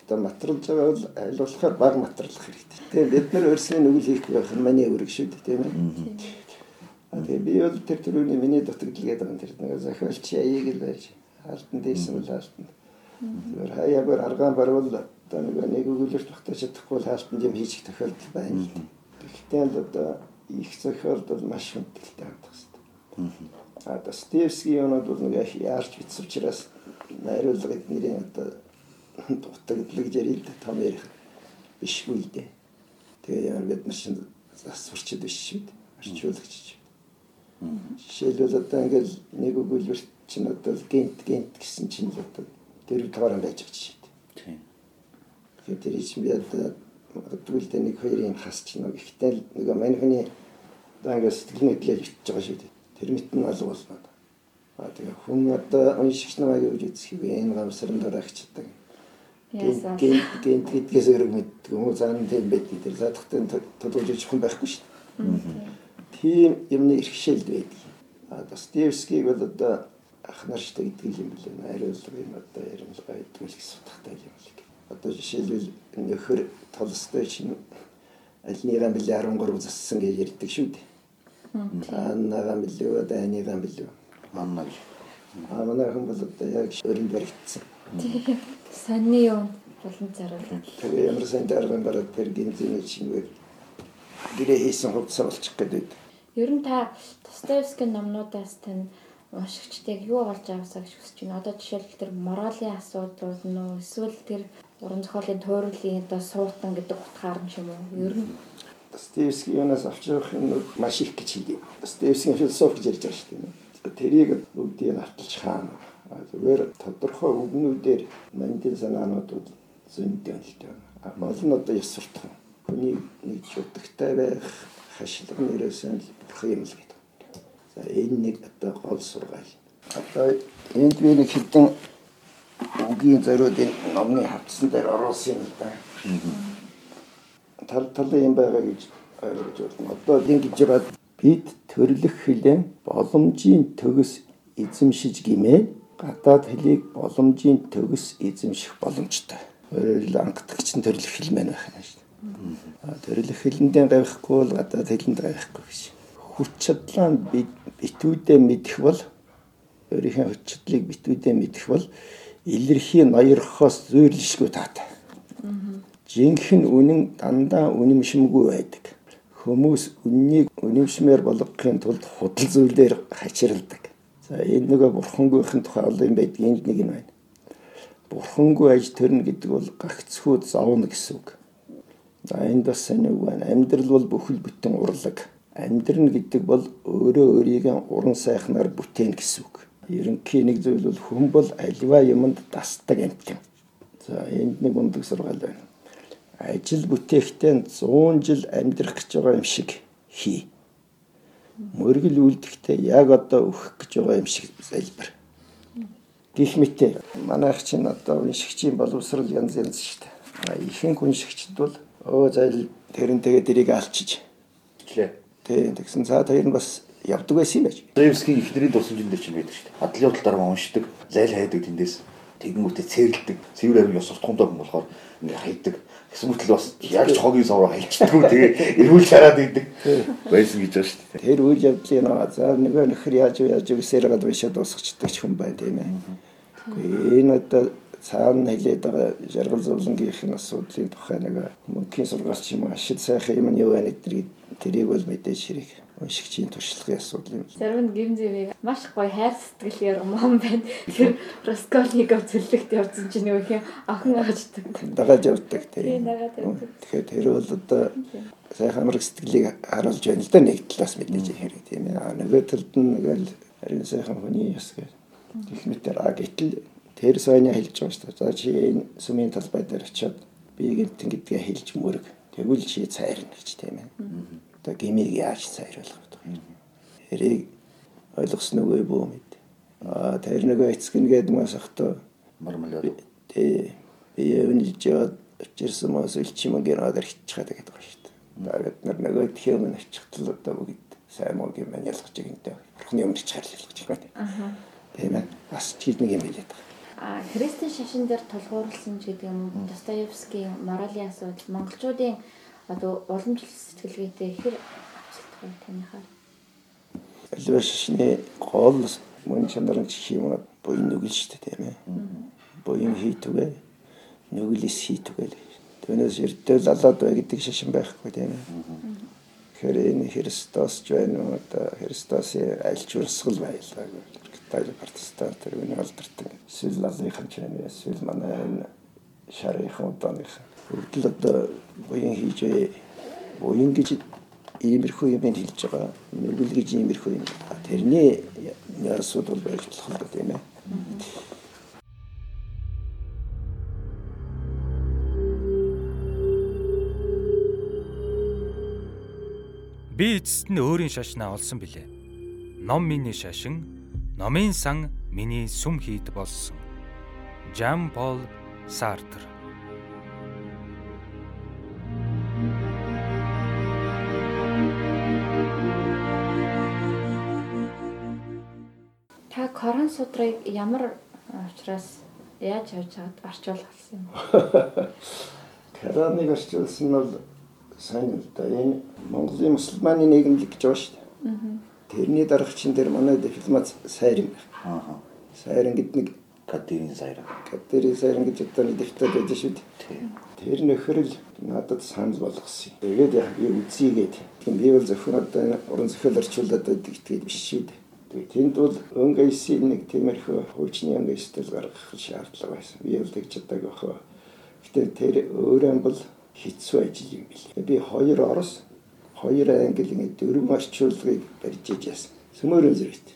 одоо материалж байгаа бол аль болохоор баг материалах хэрэгтэй. Тэгээ бид нар өөрсний нүгэл хийх байх нь маний үүрэг шүү дээ тийм ээ. Тэгээ би бол тэр төрөний миний дутагдал гэдэг юм тэр нэг захиалч аяыг л байж алтан дээсэн бол алтан. Тэр хаягаар аргаан барвал одоо нэг нэг өгүүлэлт багтаж чадахгүй бол хаалтанд юм хийчих тохиолдол байна. Гэхдээ л одоо их зохиолд бол маш хүндэлтэй хандах хэрэгтэй. А Достоевский юмуд бол нэг яарч бичсэн учраас найруулгад нэрийн одоо дутагдал гэж ярил л том ярих бишгүй л дээ. Тэгээ яар бид нар чинь засварчд биш шүү дээ. Арчуулагч. Жишээлбэл одоо ингээл нэг өгүүлбэр чинь одоо гент гент гэсэн чинь л одоо тэр таваараа байж байгаа жишээ. Тийм. Тэгэхээр тэр чинь би одоо өдрөлдөө нэг хоёрын хас чинь нэг ихтэй л нэг манихны одоо ингээд сэтгэл мэдлэл битж байгаа шүү дээ. Тэр мэт нь алга болно. А тэгээ хүн одоо уншигч намайг юу гэж үзэх вэ? Энэ гамсран дөрагчдаг. Яасан. Гэнт гэнт гэдгээс өрөг мэддэг юм уу? Зан тийм байдаг. Тэр задахтай тодорхой хүн байхгүй шүү дээ. Тийм юмны иргэшээлд байдаг. А Достоевскийг бол одоо ахнарчтай гэдэг юм билээ. Найруулга юм одоо ярилцлага гэдэг л гэсэн утгатай юм л. Одоо жишээлбэл нөхөр толстой чинь альныгаа билээ 13 зассан гэж ярьдаг шүү дээ. Аннагаа билээ, дайныгаа билээ. Манна гэж. А манай хүн бол одоо яг өрөнд баригдсан. Сонны юм болон заруулаад. Тэгээ ямар сайн дарган бараад тэр гинзний чингээр гэрээ хийсэн хувцас болчих гээд. Ер нь та Достоевскийн номнуудаас тань уншигчдыг юу олж авсаа гэж хүсэж байна? Одоо жишээлбэл тэр моралын асуудал нь эсвэл тэр уран зохиолын туйрлын одоо суутан гэдэг утгаар нь ч юм уу? Ер нь Достоевский юунаас авч явах юм маш их гэж хэлээ. Достоевскийн философи гэж ярьж байгаа шүү дээ. Тэрийг бүгдийг авталж хаана. Зүгээр тодорхой үгнүүдээр мандин санаанууд бол зөндөө л дээ. Нь одоо ёс суртах. Хүний нэг шүтгтэй байх, хашлаг нэрээсэн л бурхан юм л гэдэг. За энэ нэг одоо гол сургаал. Одоо энд би нэг хэдэн үгийн зориудын номны хавцсан дээр оруулсан юм да. тал талын юм байгаа гэж ойлгож байна. Одоо ингэж бод бид төрлөх хэлэн боломжийн төгс эзэмшиж гимээ гадаад хэлийг боломжийн төгс эзэмших боломжтой. Өөрөөр ангидагч нь төрлөх хэл мэн байх юм шүү төрлөх хэлэндээ гавихгүй бол гадаад хэлэнд гавихгүй гэж. Хүч чадлаа битүүдээ мэдэх бол өөрийнхөө хүч чадлыг битүүдээ мэдэх бол илэрхий ноёрхоос зүйрлэшгүй таатай. жинхэнэ үнэн дандаа үнэмшимгүй байдаг. Хүмүүс үннийг үнэмшмээр болгохын тулд худал зүйлээр хачирладаг. За энэ нөгөө бурхангүйхэн тухай олон юм байдаг энд нэг нь байна. Бурхангүй аж төрнө гэдэг бол гагцхүүд зовно гэсэн үг. За энд бас үг байна. Амьдрал бол бүхэл бүтэн урлаг. Амьдрна гэдэг бол өөрөө өөрийгөө уран сайхнаар бүтээн гэсэн үг. Ерөнхий нэг зүйл бол хүн бол альва юмд дасдаг амтэн. За энд нэг ундаг сургаал байна. Ажил бүтээхтэй 100 жил амьдрах гэж байгаа юм шиг хий. Мөргөл үлдэхдээ яг одоо өөх гэж байгаа юм шиг залбир. Гэх мэт манайх чинь одоо уншигчийн боловсрал янз янз шүү дээ. Ихэнх уншигчд бол өө зайл тэрнтэйгээ дэрийг алчиж. Члээ. Тий, тэгсэн цаад хоёр нь бас явдаг байсан юм байж. Достоевский ихнэрийн дурсамжинд дээр ч байдаг шүү дээ. Адлын худал дараа уншдаг, зайл хайдаг тэндээс тэгэнгүүтээ цэрлдэг. Цэвэр амиг ёс суртахуунтай хүн болохоор ингээ хайдаг. Гэсэн мэтэл бас яг ч хогийн совроо хайлчдаг. Тэгээ эрүүл хараад идэг байсан гэж байна шүү дээ. Тэр үйл явдлын нөө за нөгөө нөхөр яаж яаж үсээр гад бишээ дуусчихдаг ч хүн байна тийм ээ. Энэ одоо цаана хэлээд байгаа жаргал зовлонгийнхын асуудлын тухай нэг мөнхийн сургаалч юм ашиг сайхан юм нь юу байна гэдгийг тэрийг бол мэдээж хэрэг уншигчийн туршлагын асуудал юм. Зарим нь гимзэвийг маш гоё хайр сэтгэлээр мом байна. Тэр Раскольников зөвлөгт явсан чинь нөгөө их охин ааждаг. Дагаж явдаг Тийм. Тэгэхээр тэр бол одоо сайхан амраг сэтгэлийг харуулж байна л да нэг талаас мэдээж хэрэг тийм ээ. Нөгөө талд нь нэгэл харин сайхан хүний ёс гэх техникээр а гэтэл тэр сойны хэлж байгаа шүү дээ. За чи энэ сүмийн талбай дээр очиод би гэмтэн гэдгээ хэлж мөрөг. Тэгвэл чи цайрна гэж тийм ээ. Одоо гмийг яаж цайруулах вэ? Хэрийг ойлгосноо үгүй бүү мэд. А тэр нөгөө эцэг нэгэд мас ахтаа Мармалад. Тэ би өвнөж яваад очирсан мас илчим гэнээр хитчихад гэдэг байна шүү дээ. Тэгээд нар нөгөө тхиэм нь очихтал одоо бүгд сайн муу юм ялгаж байгэнтэй. Бурхны өмнө ч харлал гэж байна. Аа. Тийм ээ. Бас чид нэг юм хэлээд байгаа. А христийн шашин дээр тулгуурласан ч гэдэг юм Достоевский моралын асуудал монголчуудын одоо уламжлал сэтгэлгээтэй хэр авчилдаг вэ таныхаар? Аливаа шашны гол мөн чанарын юм буян нүгэл шүү дээ тийм ээ. Буян хийтүгэ нүгэлс хийтүгэ л. Түүнээс эрдэл алаад бай гэдэг шашин байхгүй тийм ээ. Тэгэхээр энэ Христос ч байна уу одоо Христосын альч урсгал байлаа гэх. Тайл протестант тэр үний алдартай. Эсвэл лалынхан ч байна. Эсвэл манай энэ шарынхан удааных. Үрдэл одоо буян хийж. Буян гэж иймэрхүү юм хэлж байгаа. Нүгэл гэж иймэрхүү юм. Тэрний асуудал байж болох да тийм ээ. Би эцэст нь өөрийн шашнаа олсон билээ. Ном миний шашин, номын сан миний сүм хийд болсон. Жан Пол Сартр Та Коран судрыг ямар учраас яаж явж чад орчуулах болсон юм? Кораныг орчуулсан нь бол сайн л да. Энэ Монголын мусульманы нийгэмлэг гэж байгаа шүү дээ. Тэрний дарагчин дээр манай дипломат сайрын байх. Аа. Сайрын гэдэг нэг Катерин Сайра. Катери сайрын гэж одоо нэг дэвтэр байдаг шүү дээ. Тэр нөхөр л надад санал болгосон. Тэгээд яг би үзьегээд. Тийм би бол зөвхөн одоо уран зохиол орчуулад байдаг гэдэг биш шүү дээ. Тэгээд тэнд бол өнгөйсийн нэг тиймэрхүү хуучны өнгөйстэл гаргах шаардлага байсан. Би бол тэгж чаддаг охоо. Гэтэ тэр өөрөө бол хэцүү ажил юм билээ. Би хоёр орос, хоёр англи ингэ дөрвөн орчуулгыг барьж иж яасан. Сөмөрөн зэрэгт.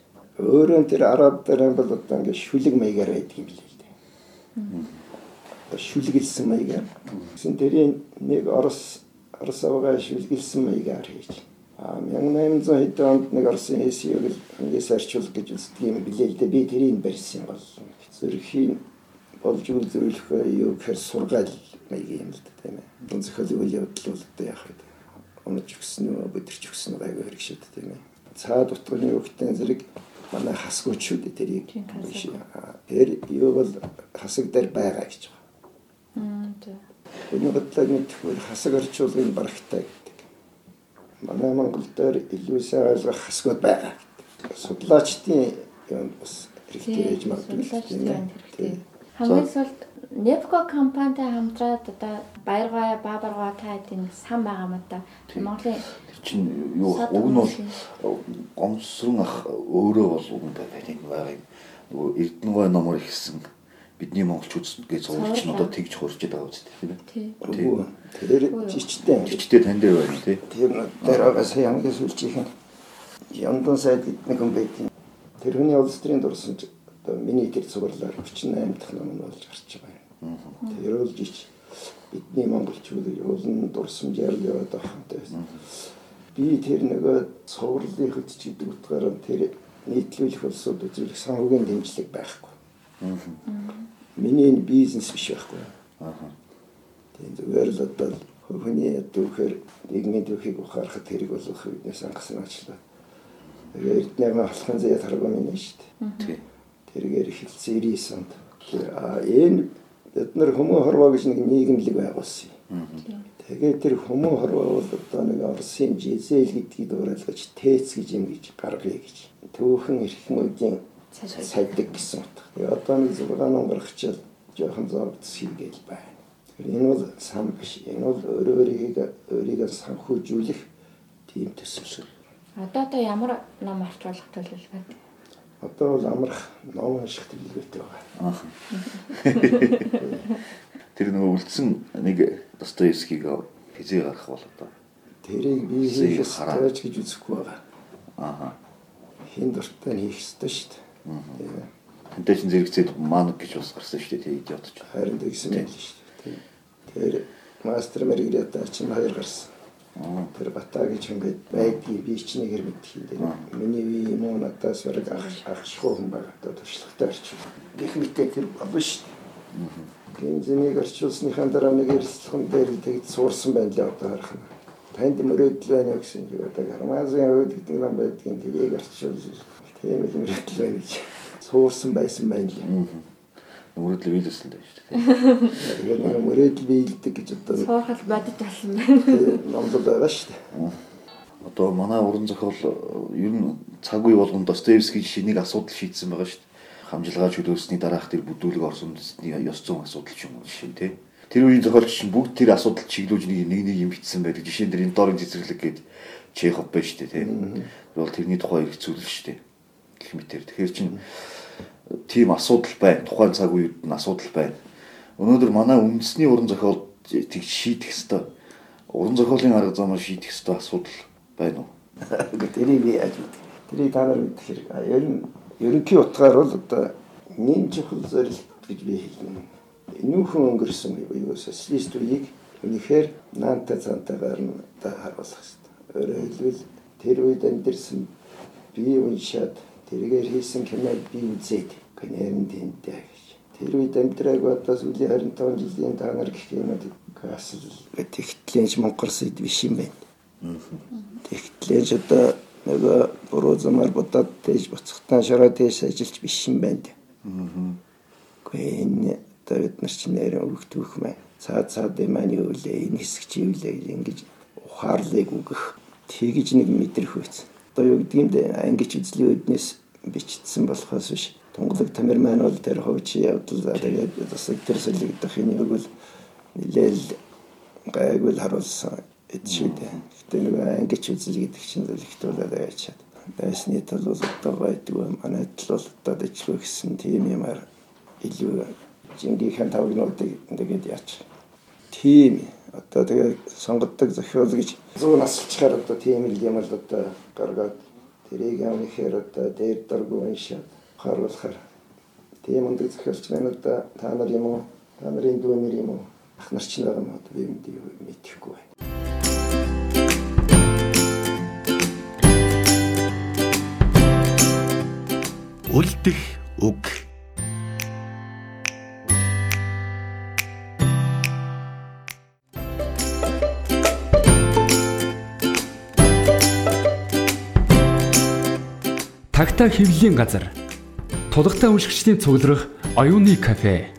Өөрөө тэр араб дээр бол одоо ингэ шүлэг маягаар байдаг юм билээ л дээ. Шүлгэлсэн маягаар. Гэсэн тэрийн нэг орос орос авгаа шүлгэлсэн маягаар хийж. А 1800 хэд онд нэг орсын хэсийг л ингээс арчуулах гэж үздэг юм билээ л дээ. Би тэрийг барьсан бол зөрхийн болж үзүүлэх юу гэхээр сургаал маягийн юм л да тийм ээ. Дүн зохиолын үйл явдал бол одоо яах вэ? Унаж өгсөн үү, бүдэрч өгсөн үү айгүй хэрэгшээд тийм ээ. Цаад утганы өгтэн зэрэг манай хасгууч шүү дээ тэрийг. Тэр юу бол хасаг дээр байгаа гэж байгаа. Мм тий. Энэ бодлоо мэдхгүй хасаг орчуулгын барагтай гэдэг. Манай Монгол дээр илүү сайн ойлгох хасгууд байгаа. Судлаачдын юм бас хэрэгтэй байж магадгүй тийм. Хамгийн сүүлд Nepco компанитай хамтраад одоо баяргаа баабаргаа та хэдийн сан байгаа юм да. Монголын чинь юу уг нь бол гомсрон ах өөрөө бол уг нь байгаа юм байгаа юм. Нөгөө Эрдэнэгой номор ихсэн бидний монголчууд гэж зурч нь одоо тэгж хурж байгаа үст тийм ээ. Тэр жичтэй. Жичтэй тань дээр байна тий. Тэр дээр байгаа сая хамгийн сүүлчийнх нь Яндан сайд гэдэг нэг хүн байдیں۔ Тэр хүний улс төрийн дурсан ч одоо миний тэр цуглаар 38 дахь ном нь болж гарч байгаа юм. Тэр бол жич бидний монголчуудыг уулын дурсамжаар л яваад байсан. Би тэр нөгөө цувралын хөтч гэдэг утгаараа тэр нийтлүүлэх улсууд үзүүлэх санхүүгийн дэмжлэг байхгүй. Миний энэ бизнес биш байхгүй. Аа. Тийм зүгээр л одоо хүний дүүхээр нийгмийн дүүхийг ухаарахад хэрэг болох үднээс ангасан ачлаа. Тэгээ эрдэнэ болохын зэя тарга минь шүү дээ. Тий. Тэргээр эхэлсэн 99 онд. Тэр энэ бид нар хүмүүн хорвоо гэж нэг нийгэмлэг байгуулсан юм. Тэгээд тэр хүмүүн хорвоо бол одоо нэг Оросын жизэл гэдгийг дуурайлгаж ТЭЦ гэж юм гэж гаргая гэж. Түүхэн эрхэм үеийн сайдаг гэсэн утга. Тэгээ одоо нэг зургаан гаргачаал жоохон зовдс хийгээл байна. Энэ бол сан биш. Энэ бол өөрөө өөрийгөө өөрийгөө санхүүжүүлэх тийм төсөл. Одоо одоо ямар ном авч болох төлөв байна? Одоо бол амрах ном шиг төлөвлөгөөтэй байгаа. [LAUGHS] Тэр нөгөө үлдсэн нэг Достоевскийг хизээ гарах бол одоо. Тэрийг би Зээ хийхээс хараа. тааж гэж үзэхгүй байгаа. Аа. Хин дуртай нь хийх ёстой шүү дээ. Тэнтэй чин зэрэгцээд манг гэж бас гарсан шүү дээ тий идиот ч. Харин тэгсэн байл шүү дээ. Тэр мастер Маргарита чинь хоёр гарсан. Тэр Бата гэж хүн гээд байдгийг би ч нэгээр мэдхий дээ. Миний үе юм уу надаас бараг ах ах шхуу хүн байгаа. Одоо туршлагатай орчих. Гэх мэтэй тэр дээ. Тийм зэнийг орчуулсныхаа дараа нэг эрсдэлхэн дээр тэгж суурсан байна лээ одоо харах нь. Танд мөрөөдөл байна гэсэн чи одоо гармазын хувьд гэдэг юм байдгийн тгийг орчуул. Тийм л мөрөөдөл байна гэж суурсан байсан байна лээ. Мөрөдлөө биелсэн дээ шүү дээ. Тэгээд нэг мөрөөдөл биелдэг гэж одоо Суурхал бодит болсон байна. номлол байгаа шүү дээ. Одоо манай уран зохиол ер нь цаг үе болгонд Достоевский жишээ нэг асуудал шийдсэн байгаа шүү дээ. Хамжилгаа чөлөөсний дараах тэр бүдүүлэг орсон ёс зүйн асуудал ч юм уу жишээ тий. Тэр үеийн зохиолч чинь бүгд тэр асуудал чиглүүлж нэг нэг юм бичсэн байдаг. Жишээ нь тэр энэ дорын цэцэрлэг гээд Чехов байна шүү дээ тий. Тэр бол тэрний тухай зүйл шүү дээ. Гэх мэтэр. Тэгэхээр чинь тийм асуудал байна. Тухайн цаг үед нь асуудал байна. Өнөөдөр манай үндэсний уран зохиол тэг шийдэх хэвээр уран зохиолын арга замаар шийдэх хэвээр асуудал байна уу? Тэрийг би яаж мэдэх. Тэрийг та нар мэдэх хэрэг. Ер нь ерөнхий утгаар бол одоо нэм чухал зорилт гэж би хэлнэ. Энүүхэн өнгөрсөн юу социалист үеийг үнэхээр наантай цаантайгаар нь одоо харуулах хэрэгтэй. Өөрөөр хэлбэл тэр үед амьдэрсэн би уншаад тэргээр хийсэн киног би үзээд кинерэн тэнтэй гэж. Тэр үед амьдраагүй одоо сүүлийн 25 жилийн та нар гэх юм гасл тэгтлэнч Монголс ид биш юм байна. Тэгтлэнч одоо нөгөө буруу замаар бодоод тэгж буцахтаа шараа тэгж ажиллаж биш юм байна. Гэхдээ энэ одоо бид нар чинь нэр өгдөх мэ. Цаад цаад маань юу лээ энэ хэсэг чи юу лээ гэж ингэж ухаарлыг өгөх тэгж нэг мэдрэх үйц. Одоо юу гэдэг юм бэ ангич үзлийн үднэс бичсэн болохоос биш. Тунгалаг тамир маань бол тэр хөвчи явдал тэгээд бас тэр солигдох юм бол нэлээл гайгүй харуулсан эдшүүдээ. Гэтэ нэг ангич үзэл гэдэг чинь зөвлөгтүүлээд байчаад. Байсны тал бол одоо байдгүй манай тал бол одоо дэжгүй гэсэн тийм юмар илүү жингийнхэн тавгнуудыг ингээд яач. Тийм одоо тэгээ сонгодог зохиол гэж 100 насчаар одоо тийм юм л одоо гаргаад тэрийг амихээр одоо дээр дургу уншаад харуулахаар тийм өндөр зохиолч байна одоо та нар юм уу? Та нарын дүүнэр юм уу? Ах нар ч нэг юм одоо би мэдэхгүй байна. үлдэх үг Тагтаа хэвлэлийн газар. Тулгатай уншигчдийн цугларах оюуны кафе.